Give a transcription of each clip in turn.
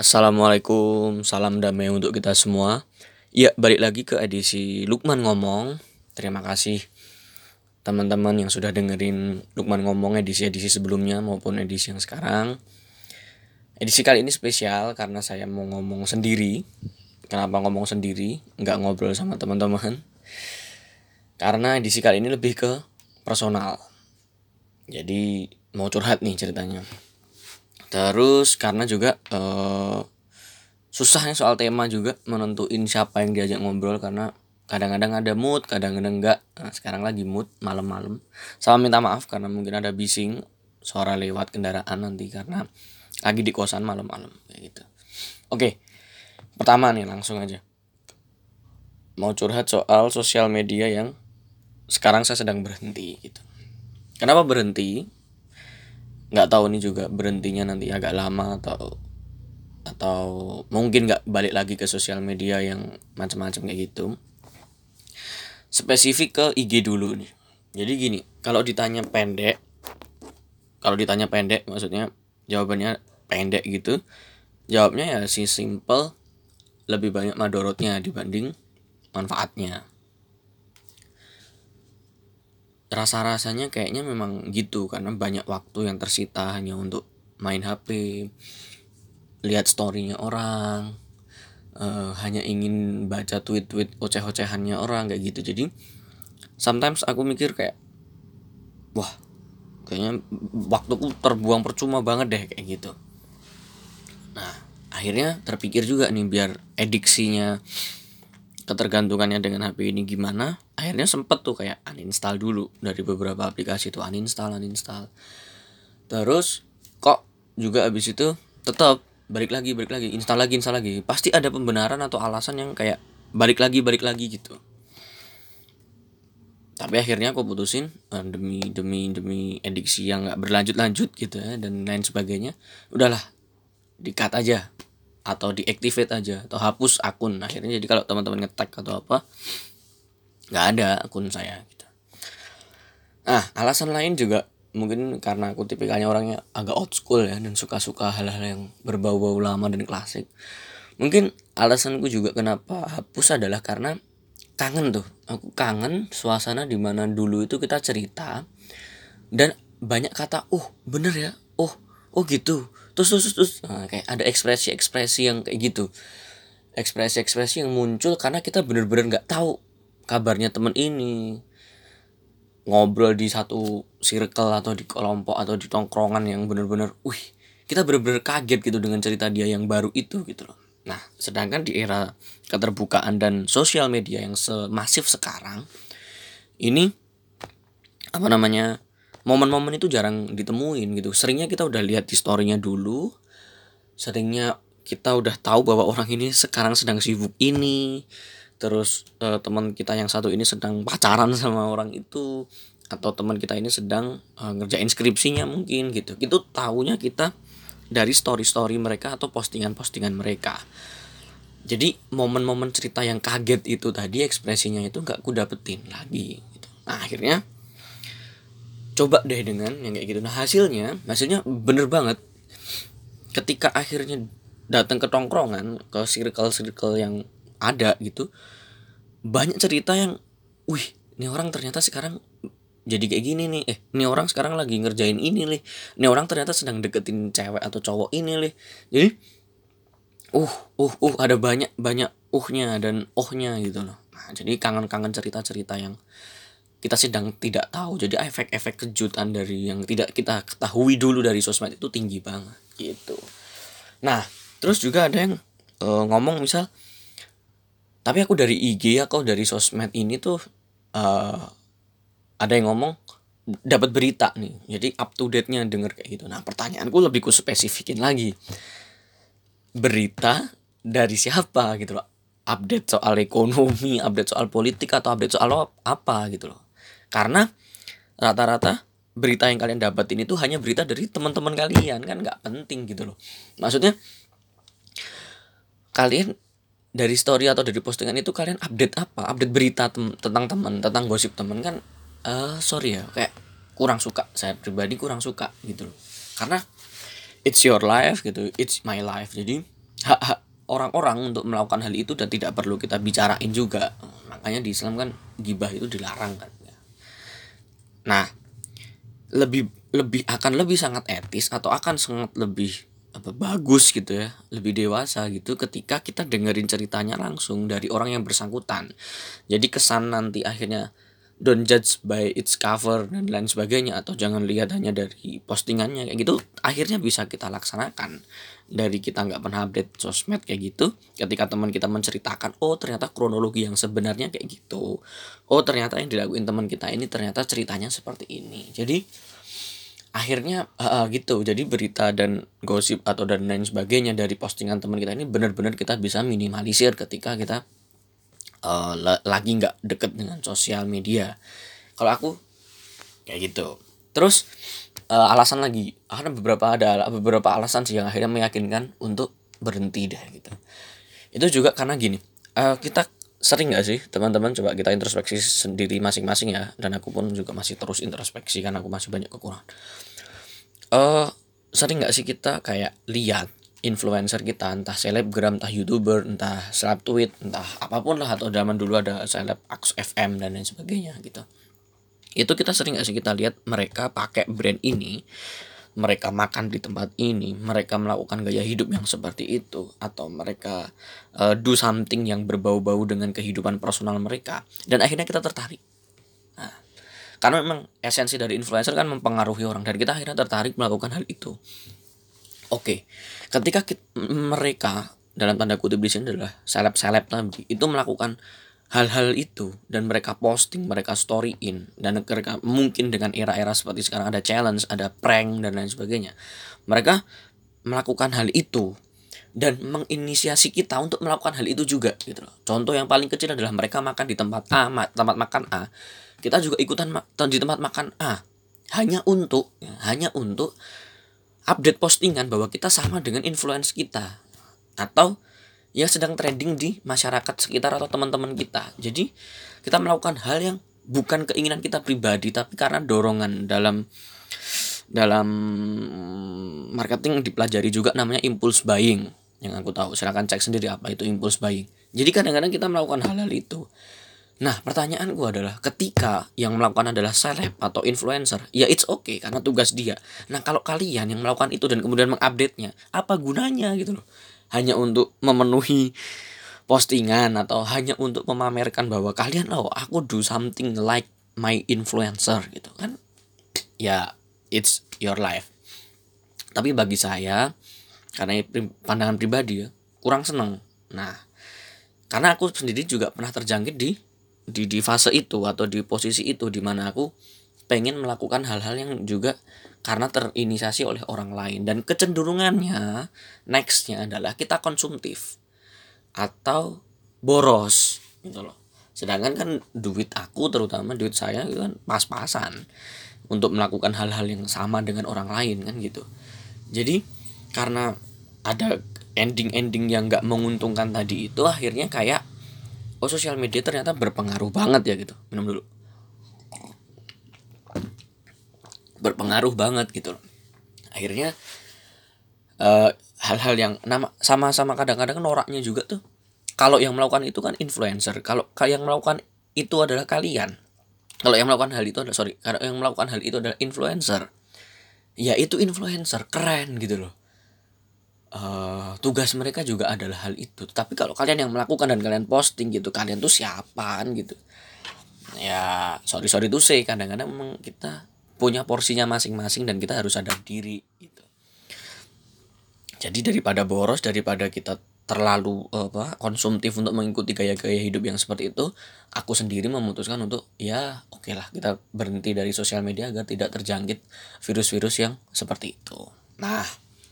Assalamualaikum, salam damai untuk kita semua. Ya, balik lagi ke edisi Lukman Ngomong. Terima kasih teman-teman yang sudah dengerin Lukman Ngomong edisi-edisi sebelumnya maupun edisi yang sekarang. Edisi kali ini spesial karena saya mau ngomong sendiri. Kenapa ngomong sendiri? Nggak ngobrol sama teman-teman. Karena edisi kali ini lebih ke personal. Jadi mau curhat nih ceritanya terus karena juga uh, susahnya soal tema juga menentuin siapa yang diajak ngobrol karena kadang-kadang ada mood kadang-kadang enggak. Nah, sekarang lagi mood malam-malam. Sama minta maaf karena mungkin ada bising suara lewat kendaraan nanti karena lagi di kosan malam-malam kayak gitu. Oke pertama nih langsung aja. Mau curhat soal sosial media yang sekarang saya sedang berhenti gitu. Kenapa berhenti nggak tahu nih juga berhentinya nanti agak lama atau atau mungkin nggak balik lagi ke sosial media yang macam-macam kayak gitu. Spesifik ke IG dulu nih. Jadi gini kalau ditanya pendek kalau ditanya pendek maksudnya jawabannya pendek gitu jawabnya ya si simple lebih banyak madorotnya dibanding manfaatnya rasa-rasanya kayaknya memang gitu karena banyak waktu yang tersita hanya untuk main HP lihat storynya orang uh, hanya ingin baca tweet-tweet oceh-ocehannya orang kayak gitu. Jadi sometimes aku mikir kayak wah kayaknya waktuku terbuang percuma banget deh kayak gitu. Nah akhirnya terpikir juga nih biar ediksinya ketergantungannya dengan HP ini gimana akhirnya sempet tuh kayak uninstall dulu dari beberapa aplikasi tuh uninstall uninstall. Terus kok juga abis itu tetap balik lagi balik lagi install lagi install lagi. Pasti ada pembenaran atau alasan yang kayak balik lagi balik lagi gitu. Tapi akhirnya aku putusin uh, demi demi demi ediksi yang nggak berlanjut lanjut gitu ya dan lain sebagainya udahlah dikat aja atau deactivate aja atau hapus akun. Akhirnya jadi kalau teman-teman ngetek atau apa nggak ada akun saya gitu. Nah alasan lain juga mungkin karena aku tipikalnya orangnya agak old school ya dan suka-suka hal-hal yang berbau-bau lama dan klasik. Mungkin alasanku juga kenapa hapus adalah karena kangen tuh. Aku kangen suasana di mana dulu itu kita cerita dan banyak kata oh bener ya? Oh oh gitu terus terus terus nah, kayak ada ekspresi ekspresi yang kayak gitu. Ekspresi ekspresi yang muncul karena kita bener-bener nggak tahu kabarnya temen ini. Ngobrol di satu circle atau di kelompok atau di tongkrongan yang bener-bener wih kita bener-bener kaget gitu dengan cerita dia yang baru itu gitu loh. Nah sedangkan di era keterbukaan dan sosial media yang semasif sekarang ini apa namanya momen-momen itu jarang ditemuin gitu. Seringnya kita udah lihat di storynya dulu. Seringnya kita udah tahu bahwa orang ini sekarang sedang sibuk ini. Terus uh, teman kita yang satu ini sedang pacaran sama orang itu. Atau teman kita ini sedang uh, ngerjain skripsinya mungkin gitu. Itu tahunya kita dari story story mereka atau postingan postingan mereka. Jadi momen-momen cerita yang kaget itu tadi ekspresinya itu gak ku dapetin lagi gitu. nah akhirnya coba deh dengan yang kayak gitu. Nah hasilnya hasilnya bener banget. Ketika akhirnya datang ke tongkrongan ke circle circle yang ada gitu banyak cerita yang wih ini orang ternyata sekarang jadi kayak gini nih. Eh ini orang sekarang lagi ngerjain ini nih ini orang ternyata sedang deketin cewek atau cowok ini nih jadi uh uh uh ada banyak banyak uhnya dan ohnya gitu loh. Nah, jadi kangen-kangen cerita-cerita yang kita sedang tidak tahu. Jadi efek-efek kejutan dari yang tidak kita ketahui dulu dari sosmed itu tinggi banget gitu. Nah terus juga ada yang uh, ngomong misal tapi aku dari IG aku dari sosmed ini tuh uh, ada yang ngomong dapat berita nih. Jadi up to date nya denger kayak gitu. Nah pertanyaanku lebih ku spesifikin lagi. Berita dari siapa gitu loh? Update soal ekonomi update soal politik atau update soal apa gitu loh karena rata-rata berita yang kalian dapetin itu hanya berita dari teman-teman kalian kan nggak penting gitu loh. Maksudnya kalian dari story atau dari postingan itu kalian update apa? Update berita tem tentang teman tentang gosip teman kan uh, sorry ya kayak kurang suka saya pribadi kurang suka gitu loh. Karena it's your life gitu it's my life. Jadi hak-hak orang-orang untuk melakukan hal itu dan tidak perlu kita bicarain juga. Makanya di Islam kan gibah itu dilarang kan nah lebih lebih akan lebih sangat etis atau akan sangat lebih apa bagus gitu ya lebih dewasa gitu ketika kita dengerin ceritanya langsung dari orang yang bersangkutan. Jadi kesan nanti akhirnya don't judge by its cover dan lain sebagainya atau jangan lihat hanya dari postingannya kayak gitu akhirnya bisa kita laksanakan. Dari kita nggak pernah update sosmed kayak gitu ketika teman kita menceritakan oh ternyata kronologi yang sebenarnya kayak gitu. Oh ternyata yang dilakuin teman kita ini ternyata ceritanya seperti ini. Jadi akhirnya uh, gitu. Jadi berita dan gosip atau dan lain sebagainya dari postingan teman kita ini benar-benar kita bisa minimalisir ketika kita uh, lagi nggak deket dengan sosial media. Kalau aku kayak gitu. Terus uh, alasan lagi ada beberapa ada beberapa alasan sih yang akhirnya meyakinkan untuk berhenti deh gitu. Itu juga karena gini uh, kita sering gak sih teman-teman coba kita introspeksi sendiri masing-masing ya dan aku pun juga masih terus introspeksi karena aku masih banyak kekurangan. Uh, sering gak sih kita kayak lihat influencer kita entah selebgram entah youtuber entah seleb tweet entah apa pun lah atau zaman dulu ada seleb Aks FM dan lain sebagainya gitu itu kita sering gak sih kita lihat mereka pakai brand ini mereka makan di tempat ini, mereka melakukan gaya hidup yang seperti itu, atau mereka uh, do something yang berbau-bau dengan kehidupan personal mereka, dan akhirnya kita tertarik. Nah, karena memang esensi dari influencer kan mempengaruhi orang, dan kita akhirnya tertarik melakukan hal itu. Oke, ketika kita, mereka dalam tanda kutip di sini adalah seleb-seleb tadi itu melakukan hal-hal itu dan mereka posting, mereka storyin dan mereka mungkin dengan era-era seperti sekarang ada challenge, ada prank dan lain sebagainya. Mereka melakukan hal itu dan menginisiasi kita untuk melakukan hal itu juga gitu loh. Contoh yang paling kecil adalah mereka makan di tempat A, tempat makan A. Kita juga ikutan di tempat makan A. Hanya untuk ya, hanya untuk update postingan bahwa kita sama dengan influence kita. Atau yang sedang trending di masyarakat sekitar atau teman-teman kita. Jadi kita melakukan hal yang bukan keinginan kita pribadi tapi karena dorongan dalam dalam marketing dipelajari juga namanya impulse buying. Yang aku tahu silahkan cek sendiri apa itu impulse buying. Jadi kadang-kadang kita melakukan hal-hal itu nah pertanyaan gue adalah ketika yang melakukan adalah seleb atau influencer ya it's okay karena tugas dia. Nah kalau kalian yang melakukan itu dan kemudian mengupdate nya apa gunanya gitu loh? Hanya untuk memenuhi postingan atau hanya untuk memamerkan bahwa kalian oh aku do something like my influencer gitu kan? Ya it's your life. Tapi bagi saya karena pandangan pribadi ya kurang seneng. Nah karena aku sendiri juga pernah terjangkit di di di fase itu atau di posisi itu di mana aku pengen melakukan hal-hal yang juga karena terinisiasi oleh orang lain. Dan kecenderungannya nextnya adalah kita konsumtif atau boros gitu loh. Sedangkan kan duit aku terutama duit saya itu kan pas-pasan untuk melakukan hal-hal yang sama dengan orang lain kan gitu. Jadi karena ada ending-ending yang nggak menguntungkan tadi itu akhirnya kayak oh sosial media ternyata berpengaruh banget ya gitu. Minum dulu. Berpengaruh banget gitu loh. Akhirnya eh, hal-hal yang nama sama-sama kadang-kadang noraknya juga tuh kalau yang melakukan itu kan influencer. Kalau yang melakukan itu adalah kalian. Kalau yang melakukan hal itu adalah sorry kalau yang melakukan hal itu adalah influencer ya itu influencer keren gitu loh uh, tugas mereka juga adalah hal itu tapi kalau kalian yang melakukan dan kalian posting gitu kalian tuh siapaan gitu ya sorry sorry tuh sih kadang-kadang memang kita punya porsinya masing-masing dan kita harus sadar diri gitu. Jadi daripada boros daripada kita terlalu apa konsumtif untuk mengikuti gaya-gaya hidup yang seperti itu, aku sendiri memutuskan untuk ya oke okay lah kita berhenti dari sosial media agar tidak terjangkit virus-virus yang seperti itu. Nah,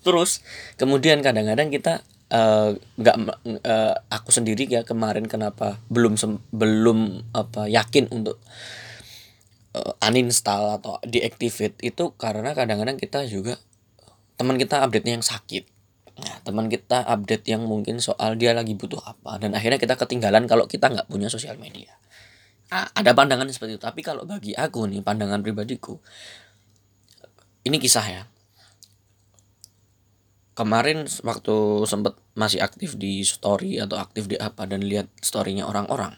terus kemudian kadang-kadang kita eh, nggak uh, uh, aku sendiri ya kemarin kenapa belum belum apa yakin untuk uh, uninstall atau deactivate itu karena kadang-kadang kita juga teman kita update-nya yang sakit. Nah, teman kita update yang mungkin soal dia lagi butuh apa dan akhirnya kita ketinggalan kalau kita nggak punya sosial media. Ada pandangan seperti itu, tapi kalau bagi aku nih pandangan pribadiku ini kisah ya. Kemarin waktu sempet masih aktif di story atau aktif di apa dan lihat storynya orang-orang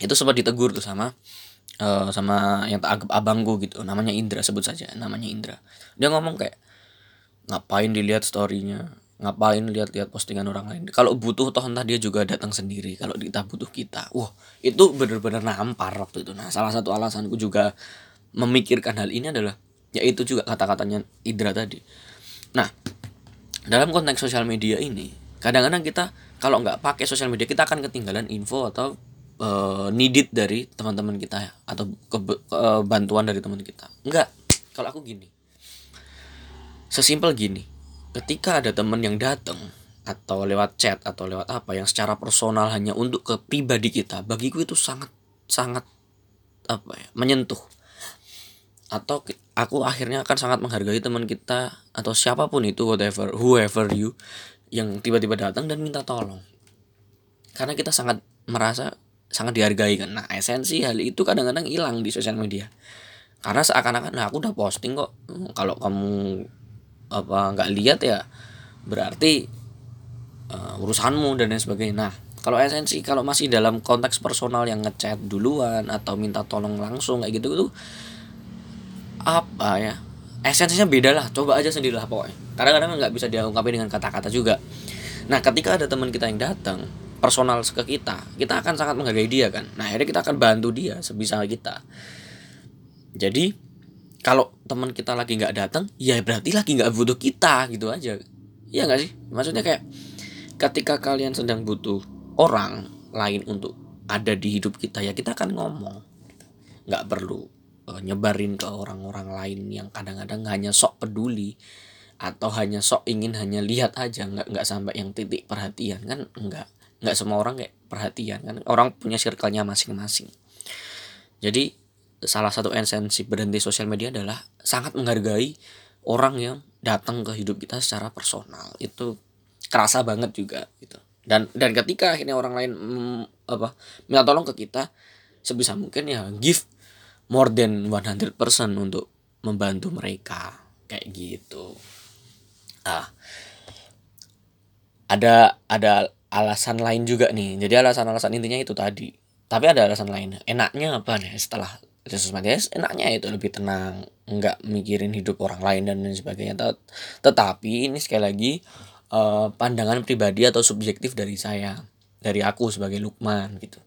itu sempat ditegur tuh sama uh, sama yang tak anggap abangku gitu. Namanya Indra sebut saja namanya Indra. Dia ngomong kayak ngapain dilihat storynya? Ngapain lihat-lihat postingan orang lain? Kalau butuh toh entah dia juga datang sendiri. Kalau kita butuh kita wah itu bener-bener nampar waktu itu. Nah salah satu alasanku juga memikirkan hal ini adalah yaitu juga kata-katanya Indra tadi. Nah dalam konteks sosial media ini kadang-kadang kita kalau nggak pakai sosial media kita akan ketinggalan info atau uh, needed dari teman-teman kita atau ke, uh, bantuan dari teman kita. Enggak kalau aku gini. Sesimpel gini. Ketika ada teman yang datang atau lewat chat atau lewat apa yang secara personal hanya untuk ke pribadi kita bagiku itu sangat sangat apa ya menyentuh atau aku akhirnya akan sangat menghargai teman kita atau siapa pun itu whatever whoever you yang tiba-tiba datang dan minta tolong. Karena kita sangat merasa sangat dihargai kan. Nah esensi hal itu kadang-kadang hilang di sosial media. Karena seakan-akan nah aku udah posting kok. Kalau kamu apa nggak lihat ya berarti uh, urusanmu dan lain sebagainya. Nah kalau esensi kalau masih dalam konteks personal yang ngechat duluan atau minta tolong langsung kayak gitu tuh apa ya? Esensinya beda lah coba aja sendirilah pokoknya. Karena kadang nggak bisa diungkapin dengan kata-kata juga. Nah ketika ada teman kita yang datang personal ke kita kita akan sangat menghargai dia kan. Nah akhirnya kita akan bantu dia sebisa kita. Jadi kalau teman kita lagi nggak datang ya berarti lagi nggak butuh kita gitu aja. Ya nggak sih? Maksudnya kayak ketika kalian sedang butuh orang lain untuk ada di hidup kita ya kita akan ngomong. Nggak perlu uh, nyebarin ke orang-orang lain yang kadang-kadang hanya sok peduli atau hanya sok ingin hanya lihat aja nggak nggak sampai yang titik perhatian kan? Nggak nggak semua orang kayak perhatian kan? Orang punya circle-nya masing-masing. Jadi salah satu esensi berhenti sosial media adalah sangat menghargai orang yang datang ke hidup kita secara personal. Itu kerasa banget juga gitu. Dan dan ketika akhirnya orang lain mm, apa minta tolong ke kita sebisa mungkin ya give more than 100% untuk membantu mereka. Kayak gitu. Ah. Ada ada alasan lain juga nih. Jadi alasan-alasan intinya itu tadi. Tapi ada alasan lain. Enaknya apa nih setelah Yesus Matias enaknya itu lebih tenang. Nggak mikirin hidup orang lain dan lain sebagainya. Tetapi ini sekali lagi uh, pandangan pribadi atau subjektif dari saya. Dari aku sebagai Lukman gitu.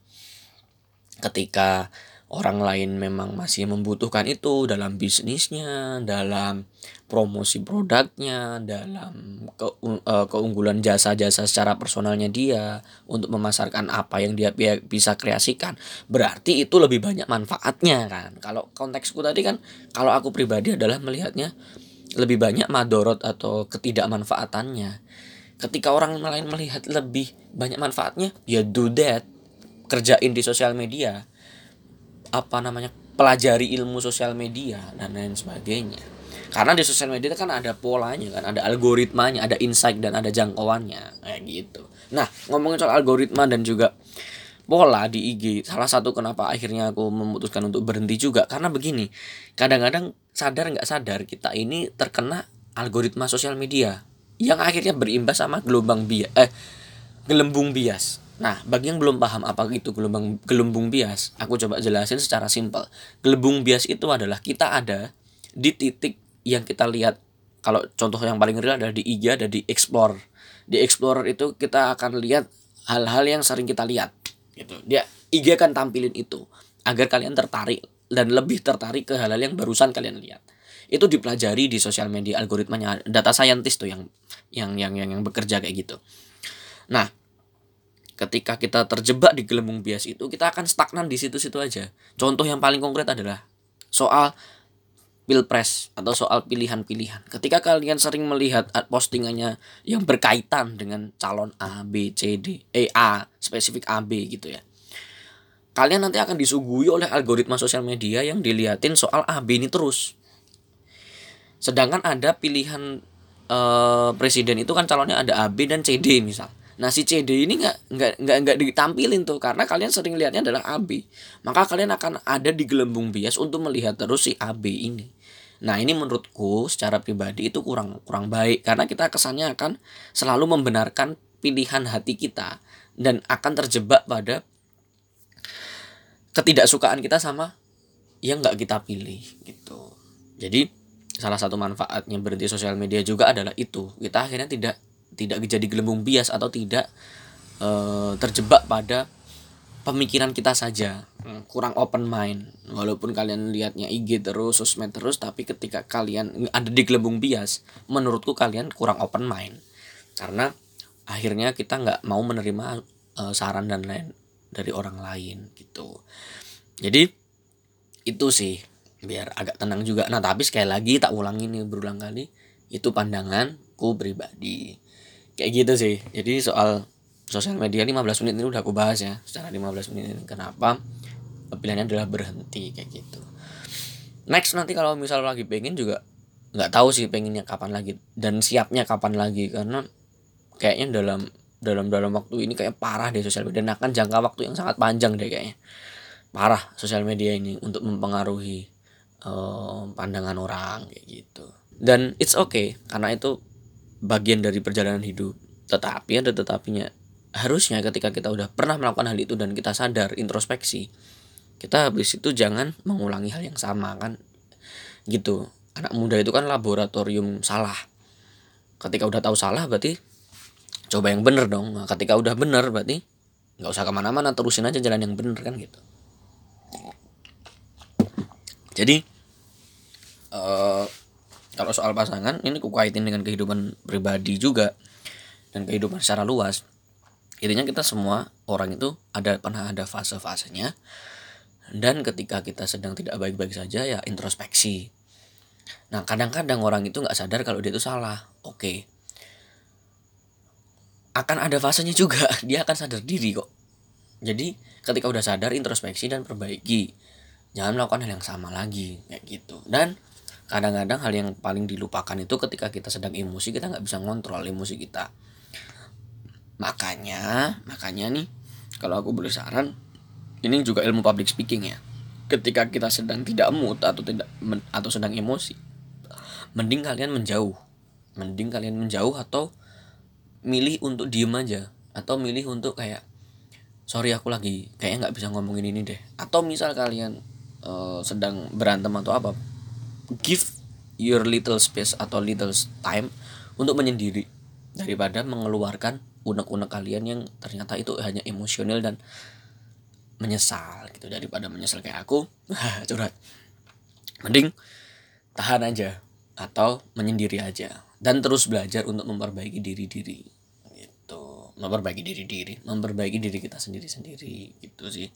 Ketika orang lain memang masih membutuhkan itu dalam bisnisnya, dalam promosi produknya, dalam ke, uh, keunggulan jasa-jasa secara personalnya dia untuk memasarkan apa yang dia bisa kreasikan. Berarti itu lebih banyak manfaatnya kan. Kalau konteksku tadi kan kalau aku pribadi adalah melihatnya lebih banyak madorot atau ketidakmanfaatannya. Ketika orang lain melihat lebih banyak manfaatnya, ya do that. Kerjain di sosial media apa namanya pelajari ilmu sosial media dan lain sebagainya. Karena di sosial media kan ada polanya kan ada algoritmanya ada insight dan ada jangkauannya kayak gitu. Nah ngomongin soal algoritma dan juga pola di IG salah satu kenapa akhirnya aku memutuskan untuk berhenti juga karena begini kadang-kadang sadar nggak sadar kita ini terkena algoritma sosial media yang akhirnya berimbas sama gelombang bias eh gelembung bias Nah, bagi yang belum paham apa itu gelembung gelembung bias, aku coba jelasin secara simpel. Gelembung bias itu adalah kita ada di titik yang kita lihat. Kalau contoh yang paling real adalah di IG ada di explore. Di explorer itu kita akan lihat hal-hal yang sering kita lihat. Gitu. Dia IG akan tampilin itu agar kalian tertarik dan lebih tertarik ke hal-hal yang barusan kalian lihat. Itu dipelajari di sosial media algoritmanya data scientist tuh yang yang yang yang, yang bekerja kayak gitu. Nah, ketika kita terjebak di gelembung bias itu kita akan stagnan di situ-situ aja. Contoh yang paling konkret adalah soal pilpres atau soal pilihan-pilihan. Ketika kalian sering melihat postingannya yang berkaitan dengan calon A B C D E A spesifik A B gitu ya. Kalian nanti akan disuguhi oleh algoritma sosial media yang diliatin soal A B ini terus. Sedangkan ada pilihan uh, presiden itu kan calonnya ada A B dan C D misal Nah si CD ini nggak nggak nggak nggak ditampilin tuh karena kalian sering lihatnya adalah AB. Maka kalian akan ada di gelembung bias untuk melihat terus si AB ini. Nah ini menurutku secara pribadi itu kurang kurang baik karena kita kesannya akan selalu membenarkan pilihan hati kita dan akan terjebak pada ketidaksukaan kita sama yang nggak kita pilih gitu. Jadi salah satu manfaatnya berhenti sosial media juga adalah itu kita akhirnya tidak tidak jadi gelembung bias atau tidak e, terjebak pada pemikiran kita saja. Hmm, kurang open mind. Walaupun kalian lihatnya IG terus sosmed terus tapi ketika kalian ada di gelembung bias menurutku kalian kurang open mind. Karena akhirnya kita nggak mau menerima e, saran dan lain dari orang lain gitu. Jadi itu sih biar agak tenang juga. Nah tapi sekali lagi tak ulangi nih berulang kali itu pandanganku pribadi kayak gitu sih. Jadi soal sosial media 15 menit ini udah aku bahas ya. Secara 15 menit ini kenapa pilihannya adalah berhenti kayak gitu. Next nanti kalau misal lagi pengen juga nggak tahu sih pengennya kapan lagi dan siapnya kapan lagi. Karena kayaknya dalam dalam dalam waktu ini kayak parah deh sosial media. Dan akan jangka waktu yang sangat panjang deh kayaknya. Parah sosial media ini untuk mempengaruhi uh, pandangan orang kayak gitu. Dan it's okay karena itu bagian dari perjalanan hidup. Tetapi ada tetapinya. Harusnya ketika kita udah pernah melakukan hal itu dan kita sadar introspeksi kita habis itu jangan mengulangi hal yang sama kan? Gitu. Anak muda itu kan laboratorium salah. Ketika udah tahu salah berarti coba yang bener dong. Nah, ketika udah bener berarti nggak usah ke mana-mana terusin aja jalan yang bener kan gitu. Jadi uh, kalau soal pasangan ini kukaitin dengan kehidupan pribadi juga dan kehidupan secara luas. Intinya kita semua orang itu ada pernah ada fase-fasenya. Dan ketika kita sedang tidak baik-baik saja ya introspeksi. Nah kadang-kadang orang itu nggak sadar kalau dia itu salah. Oke. Akan ada fasenya juga. Dia akan sadar diri kok. Jadi ketika udah sadar introspeksi dan perbaiki. Jangan melakukan hal yang sama lagi. Kayak gitu. Dan kadang-kadang hal yang paling dilupakan itu ketika kita sedang emosi kita nggak bisa ngontrol emosi kita. Makanya makanya nih kalau aku boleh saran ini juga ilmu public speaking ya. Ketika kita sedang tidak mood atau tidak atau sedang emosi mending kalian menjauh. Mending kalian menjauh atau milih untuk diem aja. Atau milih untuk kayak sorry aku lagi kayaknya nggak bisa ngomongin ini deh. Atau misal kalian uh, sedang berantem atau apa give your little space atau little time untuk menyendiri daripada mengeluarkan unek-unek kalian yang ternyata itu hanya emosional dan menyesal gitu daripada menyesal kayak aku. Curhat. Mending tahan aja atau menyendiri aja dan terus belajar untuk memperbaiki diri diri gitu. Memperbaiki diri diri memperbaiki diri kita sendiri sendiri gitu sih.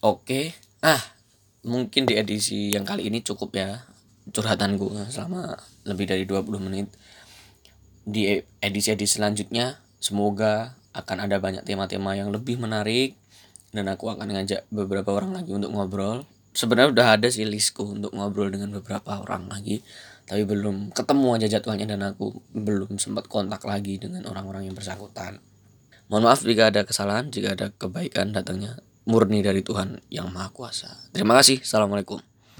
Oke. Ah mungkin di edisi yang kali ini cukup ya curhatan gue selama lebih dari 20 menit. Di edisi-edisi selanjutnya semoga akan ada banyak tema-tema yang lebih menarik dan aku akan ngajak beberapa orang lagi untuk ngobrol. Sebenarnya udah ada sih listku untuk ngobrol dengan beberapa orang lagi tapi belum ketemu aja jadwalnya dan aku belum sempat kontak lagi dengan orang-orang yang bersangkutan. Mohon maaf jika ada kesalahan jika ada kebaikan datangnya murni dari Tuhan yang Maha Kuasa. Terima kasih. Assalamualaikum.